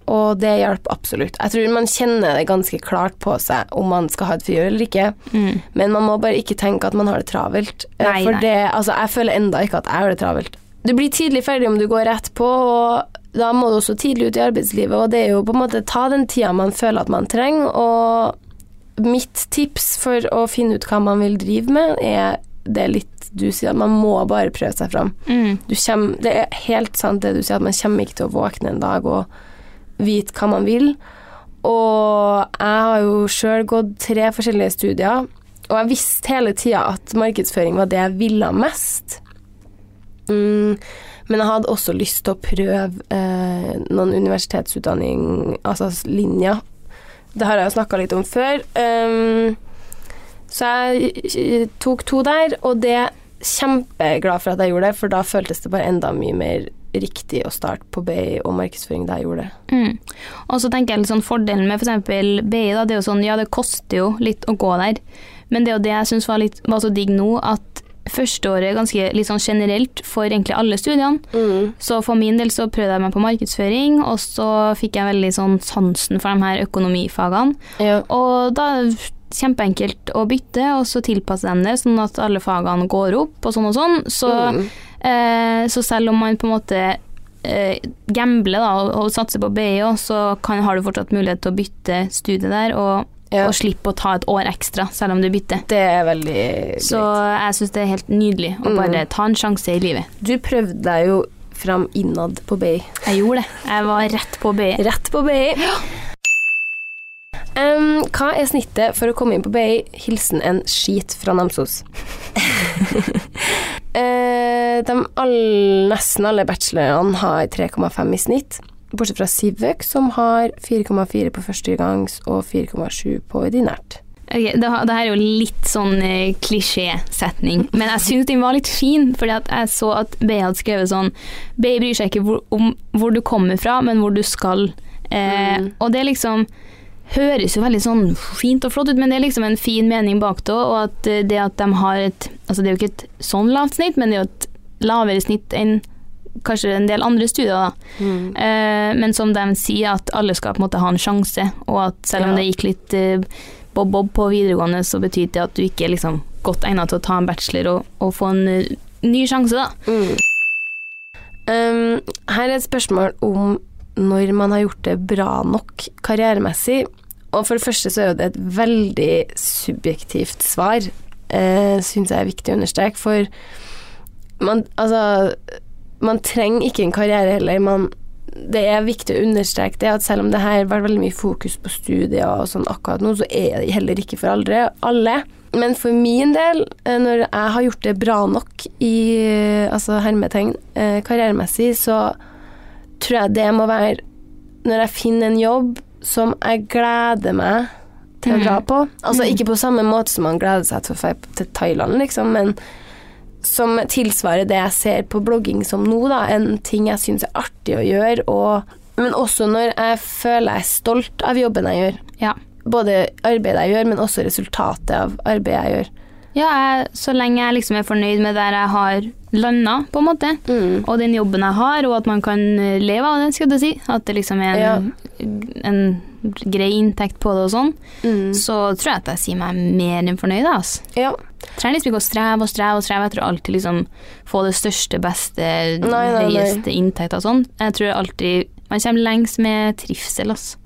og det hjalp absolutt. Jeg tror man kjenner det ganske klart på seg om man skal ha et friår eller ikke, Mm. men man må bare ikke tenke at man har det travelt. Eh, Nei, For det, altså, jeg føler enda ikke at jeg har det travelt. Du blir tidlig ferdig om du går rett på, og da må du også tidlig ut i arbeidslivet, og det er jo på en måte ta den tida man føler at man trenger, og mitt tips for å finne ut hva man vil drive med, er det litt du sier, at man må bare prøve seg fram. Mm. Du kjem, det er helt sant det du sier, at man kommer ikke til å våkne en dag og vite hva man vil. Og jeg har jo sjøl gått tre forskjellige studier, og jeg visste hele tida at markedsføring var det jeg ville mest. Mm, men jeg hadde også lyst til å prøve eh, noen universitetsutdanning, altså linjer. Det har jeg jo snakka litt om før. Um, så jeg eh, tok to der, og det er kjempeglad for at jeg gjorde det, for da føltes det bare enda mye mer riktig å starte på BI og markedsføring da jeg gjorde det. Mm. Og så tenker jeg litt sånn fordelen med f.eks. BI, da, det er jo sånn, ja det koster jo litt å gå der, men det er jo det jeg syns var, var så digg nå, at førsteåret er ganske litt sånn generelt for egentlig alle studiene. Så for min del så prøvde jeg meg på markedsføring, og så fikk jeg veldig sånn sansen for de her økonomifagene. Ja. Og da kjempeenkelt å bytte, og så tilpasse dem det, sånn at alle fagene går opp, og sånn og sånn. Så, Mm. eh, så selv om man på en måte eh, gambler da, og, og satser på BI også, så kan, har du fortsatt mulighet til å bytte studie der. Og Ja. og slippe å ta et år ekstra, selv om du bytter. Det er veldig Så jeg syns det er helt nydelig å Mm. bare ta en sjanse i livet. Du prøvde deg jo fram innad på BI. Jeg gjorde det. Jeg var rett på BI. Rett på BI. Em, hva er snittet for å komme inn på BI? Hilsen en skit fra Namsos. uh, de all, nesten alle bachelorene har 3,5 i snitt, bortsett fra Sivøk, som har 4,4 på førstegangs og 4,7 på ordinært. Okay, det, det her er jo litt sånn eh, klisjésetning, men jeg syns den var litt fin, fordi at jeg så at BI hadde skrevet sånn BI bryr seg ikke hvor, om hvor du kommer fra, men hvor du skal. Eh, Mm. Og det er liksom høres jo veldig sånn fint og flott ut, men det er liksom en fin mening bak det og at eh, det at de har et Altså det er jo ikke et sånn lavt snitt, men det er jo et lavere snitt enn kanskje en del andre studier, da. Eh, men som de sier, at alle skal på en måte ha en sjanse, og at selv om Ja. det gikk litt eh, bob-bob på videregående, så betyr det at du ikke er liksom godt egnet til å ta en bachelor og, og få en uh, ny sjanse, da. Mm. Um, her er et spørsmål om når man har gjort det bra nok karrieremessig. Og for det første så er jo det et veldig subjektivt svar, eh, syns jeg er viktig å understreke. For man, altså Man trenger ikke en karriere heller. Man, det er viktig å understreke det at selv om det her har vært veldig mye fokus på studier og sånn akkurat nå, så er det heller ikke for aldri, alle. Men for min del, eh, når jeg har gjort det bra nok i eh, altså hermetegn eh, karrieremessig, så tror jeg det må være når jeg finner en jobb som jeg gleder meg til å dra på. Altså Mm. ikke på samme måte som man gleder seg til å dra til Thailand, liksom, men som tilsvarer det jeg ser på blogging som nå, da. En ting jeg syns er artig å gjøre, og Men også når jeg føler jeg er stolt av jobben jeg gjør. Ja. Både arbeidet jeg gjør, men også resultatet av arbeidet jeg gjør. Ja, jeg, så lenge jeg liksom er fornøyd med der jeg har landa, på en måte, Mm. og den jobben jeg har, og at man kan leve av det, skal du si, at det liksom er en, en grei inntekt på det og sånn, Mm. så tror jeg at jeg sier meg mer enn fornøyd, altså. Ja. Trenger liksom ikke å streve og streve og streve etter å alltid liksom få det største, beste, Nei, nei, høyeste inntekt og sånn. Jeg tror alltid man kommer lengst med trivsel, altså.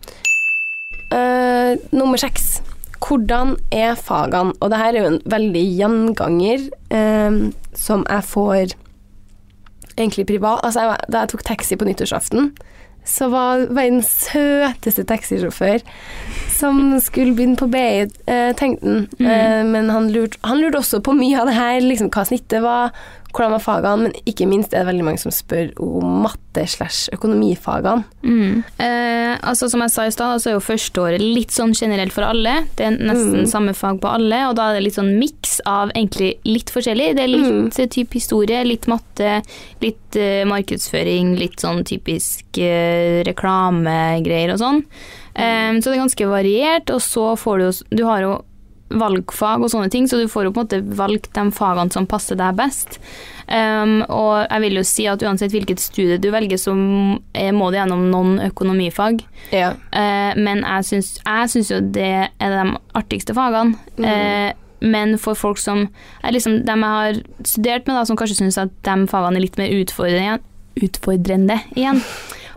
Uh, nummer seks. Hvordan er fagene? Og det her er jo en veldig gjenganger eh, som jeg får egentlig privat. Altså, jeg, da jeg tok taxi på nyttårsaften, så var verdens søteste taxisjåfør som skulle begynne på BI, eh, tenkte han. Eh, men han lurte, han lurte også på mye av det her, liksom hva snittet var, hvordan var fagene, men ikke minst er det veldig mange som spør om matte slash økonomifagene. Mm. Eh, altså Som jeg sa i stad, så er jo førsteåret litt sånn generelt for alle. Det er nesten Mm. samme fag på alle, og da er det litt sånn miks av egentlig litt forskjellig. Det er litt Mm. eh, type historie, litt matte, litt eh, markedsføring, litt sånn typisk eh, reklamegreier og sånn. Eh, så det er ganske variert, og så får du jo Du har jo valgfag og sånne ting, så du får jo på en måte valgt de fagene som passer deg best. Um, og jeg vil jo si at uansett hvilket studie du velger, så eh, må du gjennom noen økonomifag. Ja. Uh, men jeg syns, jeg syns jo det er de artigste fagene. Mm. Uh, men for folk som er liksom dem jeg har studert med, da, som kanskje syns at de fagene er litt mer utfordrende, utfordrende igjen,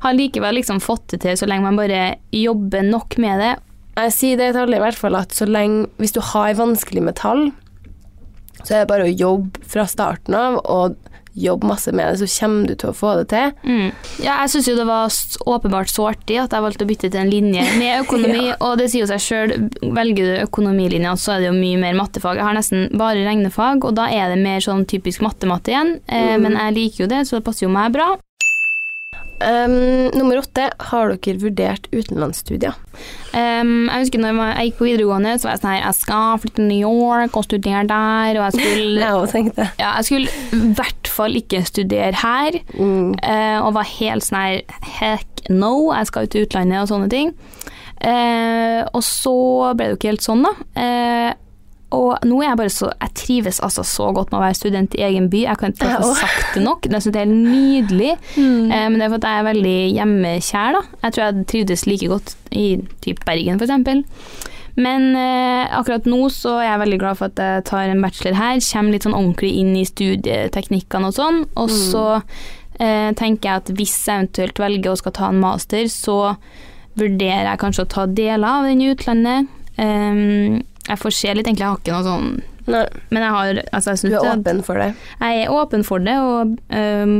har likevel liksom fått det til så lenge man bare jobber nok med det. Jeg sier det til alle i hvert fall at så lenge Hvis du har vanskelig med tall, så er det bare å jobbe fra starten av og jobbe masse med det, så kommer du til å få det til. Mm. Ja, jeg syns jo det var åpenbart så artig at jeg valgte å bytte til en linje med økonomi, og det sier jo seg sjøl. Velger du økonomilinja, så er det jo mye mer mattefag. Jeg har nesten bare regnefag, og da er det mer sånn typisk matte-matte igjen. Eh, Mm. Men jeg liker jo det, så det passer jo meg bra. Um, nummer åtte, har dere vurdert utenlandsstudier? Um, jeg husker når jeg gikk på videregående, så var jeg sånn her Jeg skal flytte til New York og studere der, og jeg skulle Jeg tenkte Ja, jeg skulle i hvert fall ikke studere her. mm. uh, og var helt sånn her Heck no, jeg skal ut til utlandet og sånne ting. Uh, og så ble det jo ikke helt sånn, da. Eh, og nå er jeg bare så Jeg trives altså så godt med å være student i egen by. Jeg kan ikke Jeg få sagt det nok. Det er så helt nydelig. Eh, men det er for at jeg er veldig hjemmekjær, da. Jeg tror jeg trivdes like godt i typ Bergen, f.eks. Men eh, akkurat nå så er jeg veldig glad for at jeg tar en bachelor her, kommer litt sånn ordentlig inn i studieteknikkene og sånn, og så eh, tenker jeg at hvis jeg eventuelt velger å skal ta en master, så vurderer jeg kanskje å ta deler av den i utlandet. Ehm, jeg får se litt, egentlig. Jeg har ikke noe sånn Nei, Men jeg har altså, jeg, du er åpen for det. jeg er åpen for det, og um,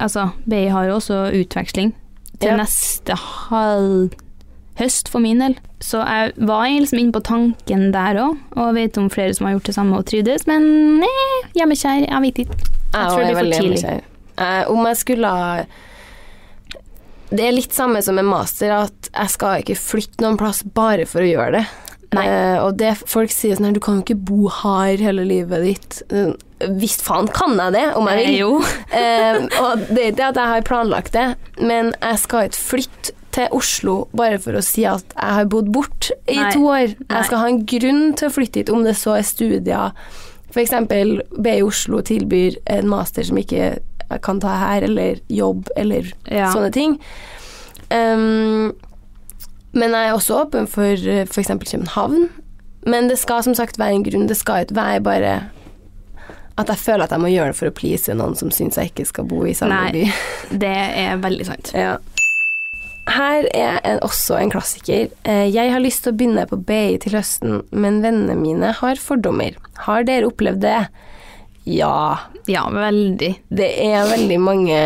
altså, BI har jo også utveksling til Ja. neste halv høst for min del. Så jeg var liksom inne på tanken der òg, og vet om flere som har gjort det samme og trivdes, men nei, hjemmekjær, jeg vet ikke. Jeg tror det er for tidlig. Eh, om jeg skulle ha Det er litt samme som en master, at jeg skal ikke flytte noen plass bare for å gjøre det. Eh, og det folk sier sånn her, du kan jo ikke bo her hele livet ditt. Uh, Visst faen kan jeg det, om jeg vil. Eh, jo. Eh, og det er ikke at jeg har planlagt det, men jeg skal ikke flytte til Oslo bare for å si at jeg har bodd bort i Nei. to år. Nei. Jeg skal ha en grunn til å flytte dit, om det så er studier. Eksempel BI Oslo tilbyr en master som ikke jeg kan ta her, eller jobb, eller Ja. sånne ting. Um, men jeg er også åpen for f.eks. for eksempel København. Men det skal som sagt være en grunn. Det skal ikke være bare at jeg føler at jeg må gjøre det for å please noen som syns jeg ikke skal bo i samme Nei. by. Det er veldig sant. Ja. Her er en, også en klassiker. Eh, Jeg har lyst til å begynne på BI til høsten, men vennene mine har fordommer. Har dere opplevd det? Ja. Ja, veldig. Det er veldig mange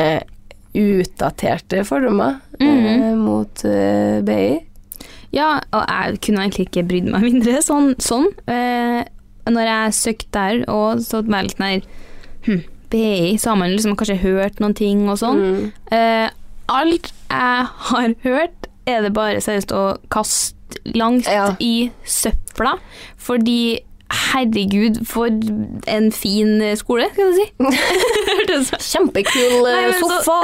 utdaterte fordommer eh, mot eh, BI. Ja, og jeg kunne egentlig ikke brydd meg mindre sånn. sånn. Eh, når jeg søkte der og så den her hm, BI, så har man liksom kanskje hørt noen ting og sånn. Mm. Eh, alt jeg har hørt, er det bare seriøst å kaste langt Ja. i søpla. Fordi herregud, for en fin skole, skal du si. Kjempekul eh, sofa,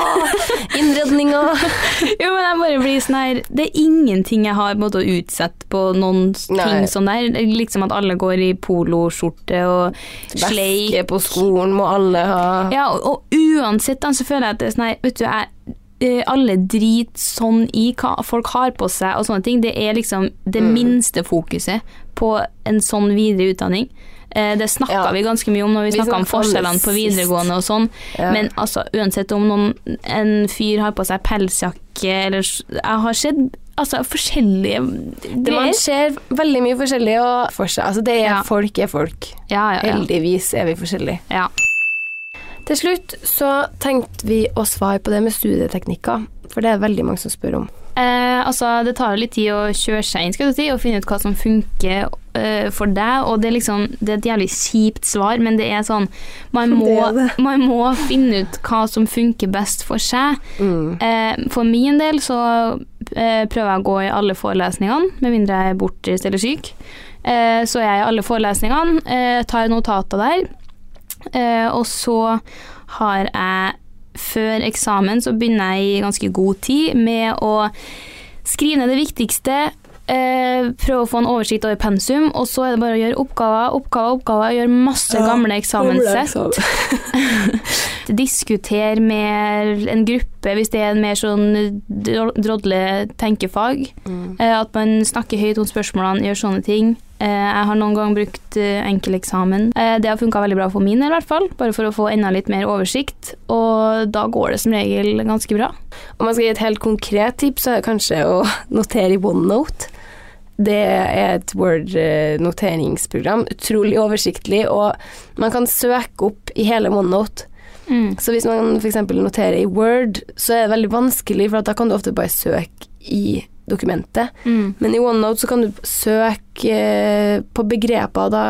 innredninger jo, men jeg bare blir sånn her Det er ingenting jeg har måttet å utsette på noen Nei. ting sånn der. Er Liksom at alle går i poloskjorte og sleik. Veske på skolen må alle ha. Ja, og, og uansett så føler jeg at det er sånn her Vet du, jeg eh, alle driter sånn i hva folk har på seg og sånne ting. Det er liksom det Mm. minste fokuset på en sånn videre utdanning. Eh, Det snakka Ja. vi ganske mye om når vi snakka om forskjellene på videregående og sånn. Ja. Men altså, uansett om noen, en fyr har på seg pelsjakke eller Jeg har sett altså, forskjellige Det man ser veldig mye forskjellig og for seg. Altså, det er Ja. folk er folk. Ja, ja, ja. Heldigvis er vi forskjellige. ja. Til slutt så tenkte vi å svare på det med studieteknikker, for det er veldig mange som spør om. Eh, altså, det tar litt tid å kjøre seg inn skal du si, og finne ut hva som funker eh, for deg. Og det er liksom Det er et jævlig kjipt svar, men det er sånn Man må, Det det. Man må finne ut hva som funker best for seg. Mm. Eh, for min del så eh, prøver jeg å gå i alle forelesningene, med mindre jeg er bortreist eller syk. Eh, så er jeg i alle forelesningene, eh, tar notater der. Eh, og så har jeg Før eksamen så begynner jeg i ganske god tid med å skrive ned det viktigste. Eh, prøve å få en oversikt over pensum, og så er det bare å gjøre oppgaver, oppgaver, oppgaver. Gjøre masse gamle eksamenssett. Diskutere med en gruppe hvis det er en mer sånn drodle tenkefag. Mm. Eh, At man snakker høyt om spørsmålene, gjør sånne ting. Eh, Jeg har noen gang brukt eh, enkeleksamen. Det har funka veldig bra for min del, i hvert fall. Bare for å få enda litt mer oversikt. Og da går det som regel ganske bra. Om man skal gi et helt konkret tips, så er det kanskje å notere i OneNote. Det er et Word-noteringsprogram. Utrolig oversiktlig, og man kan søke opp i hele OneNote. Mm. Så hvis man f.eks. noterer i Word, så er det veldig vanskelig, for da kan du ofte bare søke i dokumentet. Mm. Men i OneNote så kan du søke eh, på begreper, da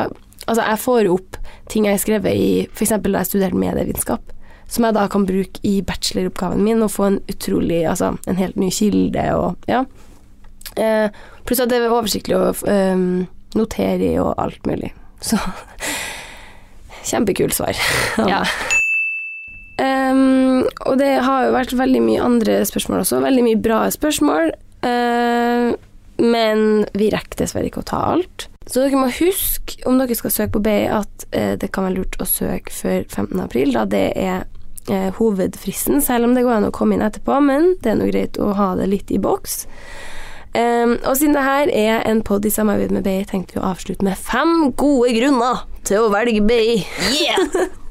Altså, jeg får opp ting jeg har skrevet i f.eks. da jeg studerte medievitenskap, som jeg da kan bruke i bacheloroppgaven min, og få en utrolig Altså en helt ny kilde og Ja. Eh, pluss at det er oversiktlig å eh, notere i og alt mulig. Så Kjempekult svar. Ja. Um, og det har jo vært veldig mye andre spørsmål også. Veldig mye bra spørsmål. Uh, men vi rekker dessverre ikke å ta alt. Så dere må huske, om dere skal søke på BI, at uh, det kan være lurt å søke før 15. april, da det er uh, hovedfristen, selv om det går an å komme inn etterpå, men det er nå greit å ha det litt i boks. Um, og siden det her er en pod i samarbeid med BI, tenkte vi å avslutte med fem gode grunner til å velge BI.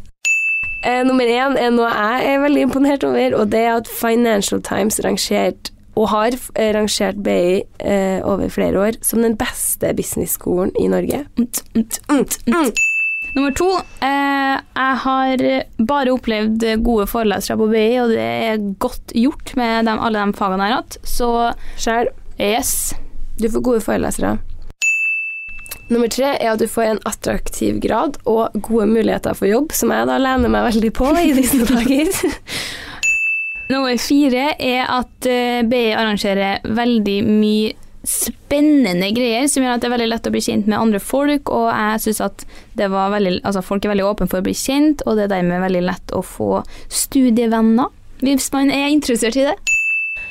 Eh, nummer én er noe jeg er veldig imponert over, og det er at Financial Times rangert og har eh, rangert BI eh, over flere år som den beste business-skolen i Norge. Nummer to. Eh, jeg har bare opplevd gode forelesere på BI, og det er godt gjort med dem, alle de fagene jeg har hatt. Så Sjæl, yes. du får gode forelesere. Nummer tre er at du får en attraktiv grad og gode muligheter for jobb, som jeg da lener meg veldig på i disse dager. Nummer fire er at eh, BI arrangerer veldig mye spennende greier som gjør at det er veldig lett å bli kjent med andre folk, og jeg syns at det var veldig, altså folk er veldig åpne for å bli kjent, og det er dermed veldig lett å få studievenner hvis man er interessert i det.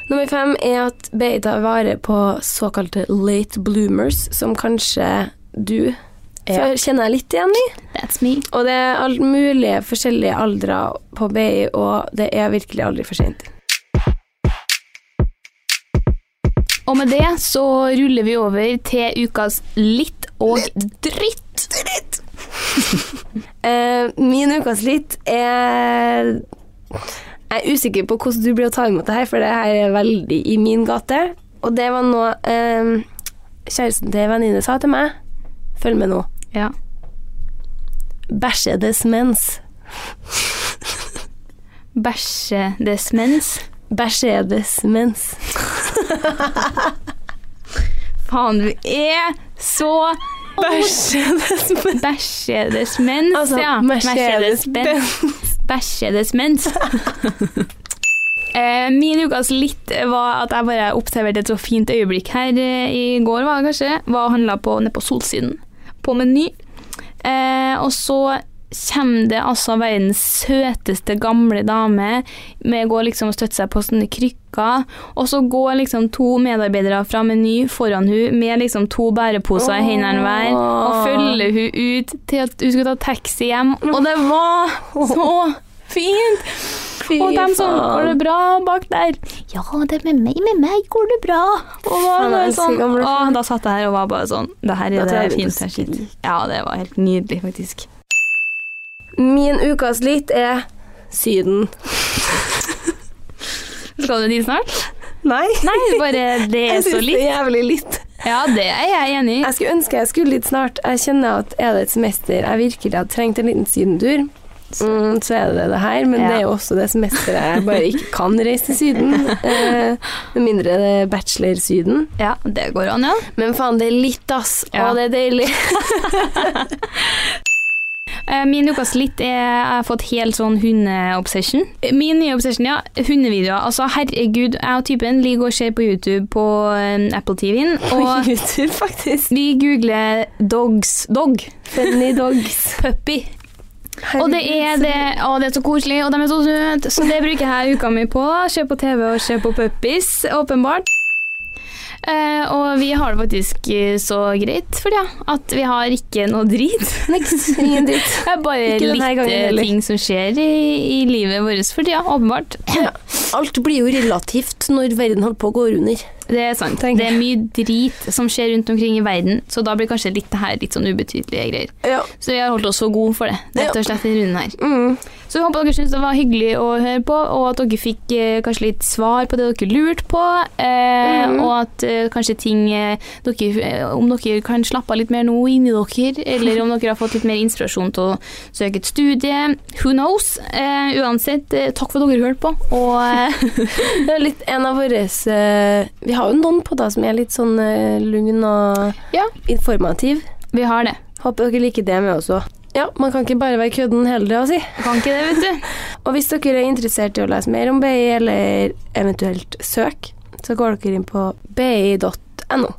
Nummer fem er at BI tar vare på såkalte late bloomers, som kanskje du Ja. kjenner jeg litt igjen i. That's me. Og det er alt mulige forskjellige aldre på BI, og det er virkelig aldri for sent. Og med det så ruller vi over til ukas litt og dritt. Dritt! min ukas litt er Jeg er usikker på hvordan du blir å ta imot det her, for det her er veldig i min gate. Og det var noe eh, kjæresten til en venninne sa til meg. Følg med nå. Ja. Bæsjedes mens. Bæsjedes mens. Bæsjedes mens. Faen, du er så Bæsjedes mens. Bæsjedes mens, Altså, ja. Mercedes Benz. Bæsjedes mens. Eh, Min ukas litt var at jeg bare observerte et så fint øyeblikk her eh, i går, var det kanskje. Var og handla på, nede på Solsiden, på Meny. Eh, og så kommer det altså verdens søteste gamle dame med å liksom og støtter seg på sånne krykker, og så går liksom to medarbeidere fra Meny foran hun med liksom to bæreposer i hendene hver, og følger hun ut til at hun skal ta taxi hjem, og det var så fint! Fy Og dem som går det bra bak der? Ja, det er med meg, med meg går det bra. Og da, sånn, å, da satt jeg her og var bare sånn, det her er det fint litt fineste jeg har sett. Ja, det var helt nydelig, faktisk. Min ukas litt er Syden. Skal du dit snart? Nei. Nei, bare det er Jeg så syns det litt. er jævlig litt. Ja, det er jeg enig i. Jeg skulle ønske jeg skulle litt snart. Jeg kjenner at er det et semester jeg virkelig hadde trengt en liten sydentur, mm, så er det det her. Men Ja. det er jo også det semesteret jeg bare ikke kan reise til Syden. Eh, med mindre det er bachelor-Syden. Ja, det går an, ja. Men faen, det er litt, ass. Ja. Å, det er deilig. Eh, Min ukas litt er jeg har fått helt sånn hundeobsession. Min nye obsession, ja, hundevideoer. Altså, herregud, jeg og typen ligger og ser på YouTube på eh, Apple TV-en, og YouTube, faktisk. vi googler dogs, dog, Funny dogs. puppy. Og det er det, å, det er så koselig, og de er så søte. Så det bruker jeg uka mi på. Se på TV og se på puppies, åpenbart. Eh, og vi har det faktisk eh, så greit for tida at vi har ikke noe drit. Niks. Ingen drit. Det er bare litt eh, ting som skjer i, i livet vårt for tida, åpenbart. Ja. Alt blir jo relativt når verden holder på å gå under. Det er sant. Tenk. Det er mye drit som skjer rundt omkring i verden, så da blir kanskje litt det her litt sånn ubetydelige greier. Ja. Så vi har holdt oss så gode for det, rett og slett i runden her. Mm. Så vi håper dere syntes det var hyggelig å høre på, og at dere fikk eh, kanskje litt svar på det dere lurte på, eh, mm. og at eh, kanskje ting eh, dere, eh, Om dere kan slappe av litt mer nå inni dere, eller om dere har fått litt mer inspirasjon til å søke et studie. Who knows? Eh, uansett, takk for at dere hørte på, og Det er litt en av våre Vi har jo noen podder som er litt sånn uh, lugn og Ja. informativ. vi har det. Håper dere liker det med også. Ja, man kan ikke bare være kødden hele tida, si. Kan ikke det, vet du. Og hvis dere er interessert i å lese mer om BI, eller eventuelt søk, så går dere inn på bi.no.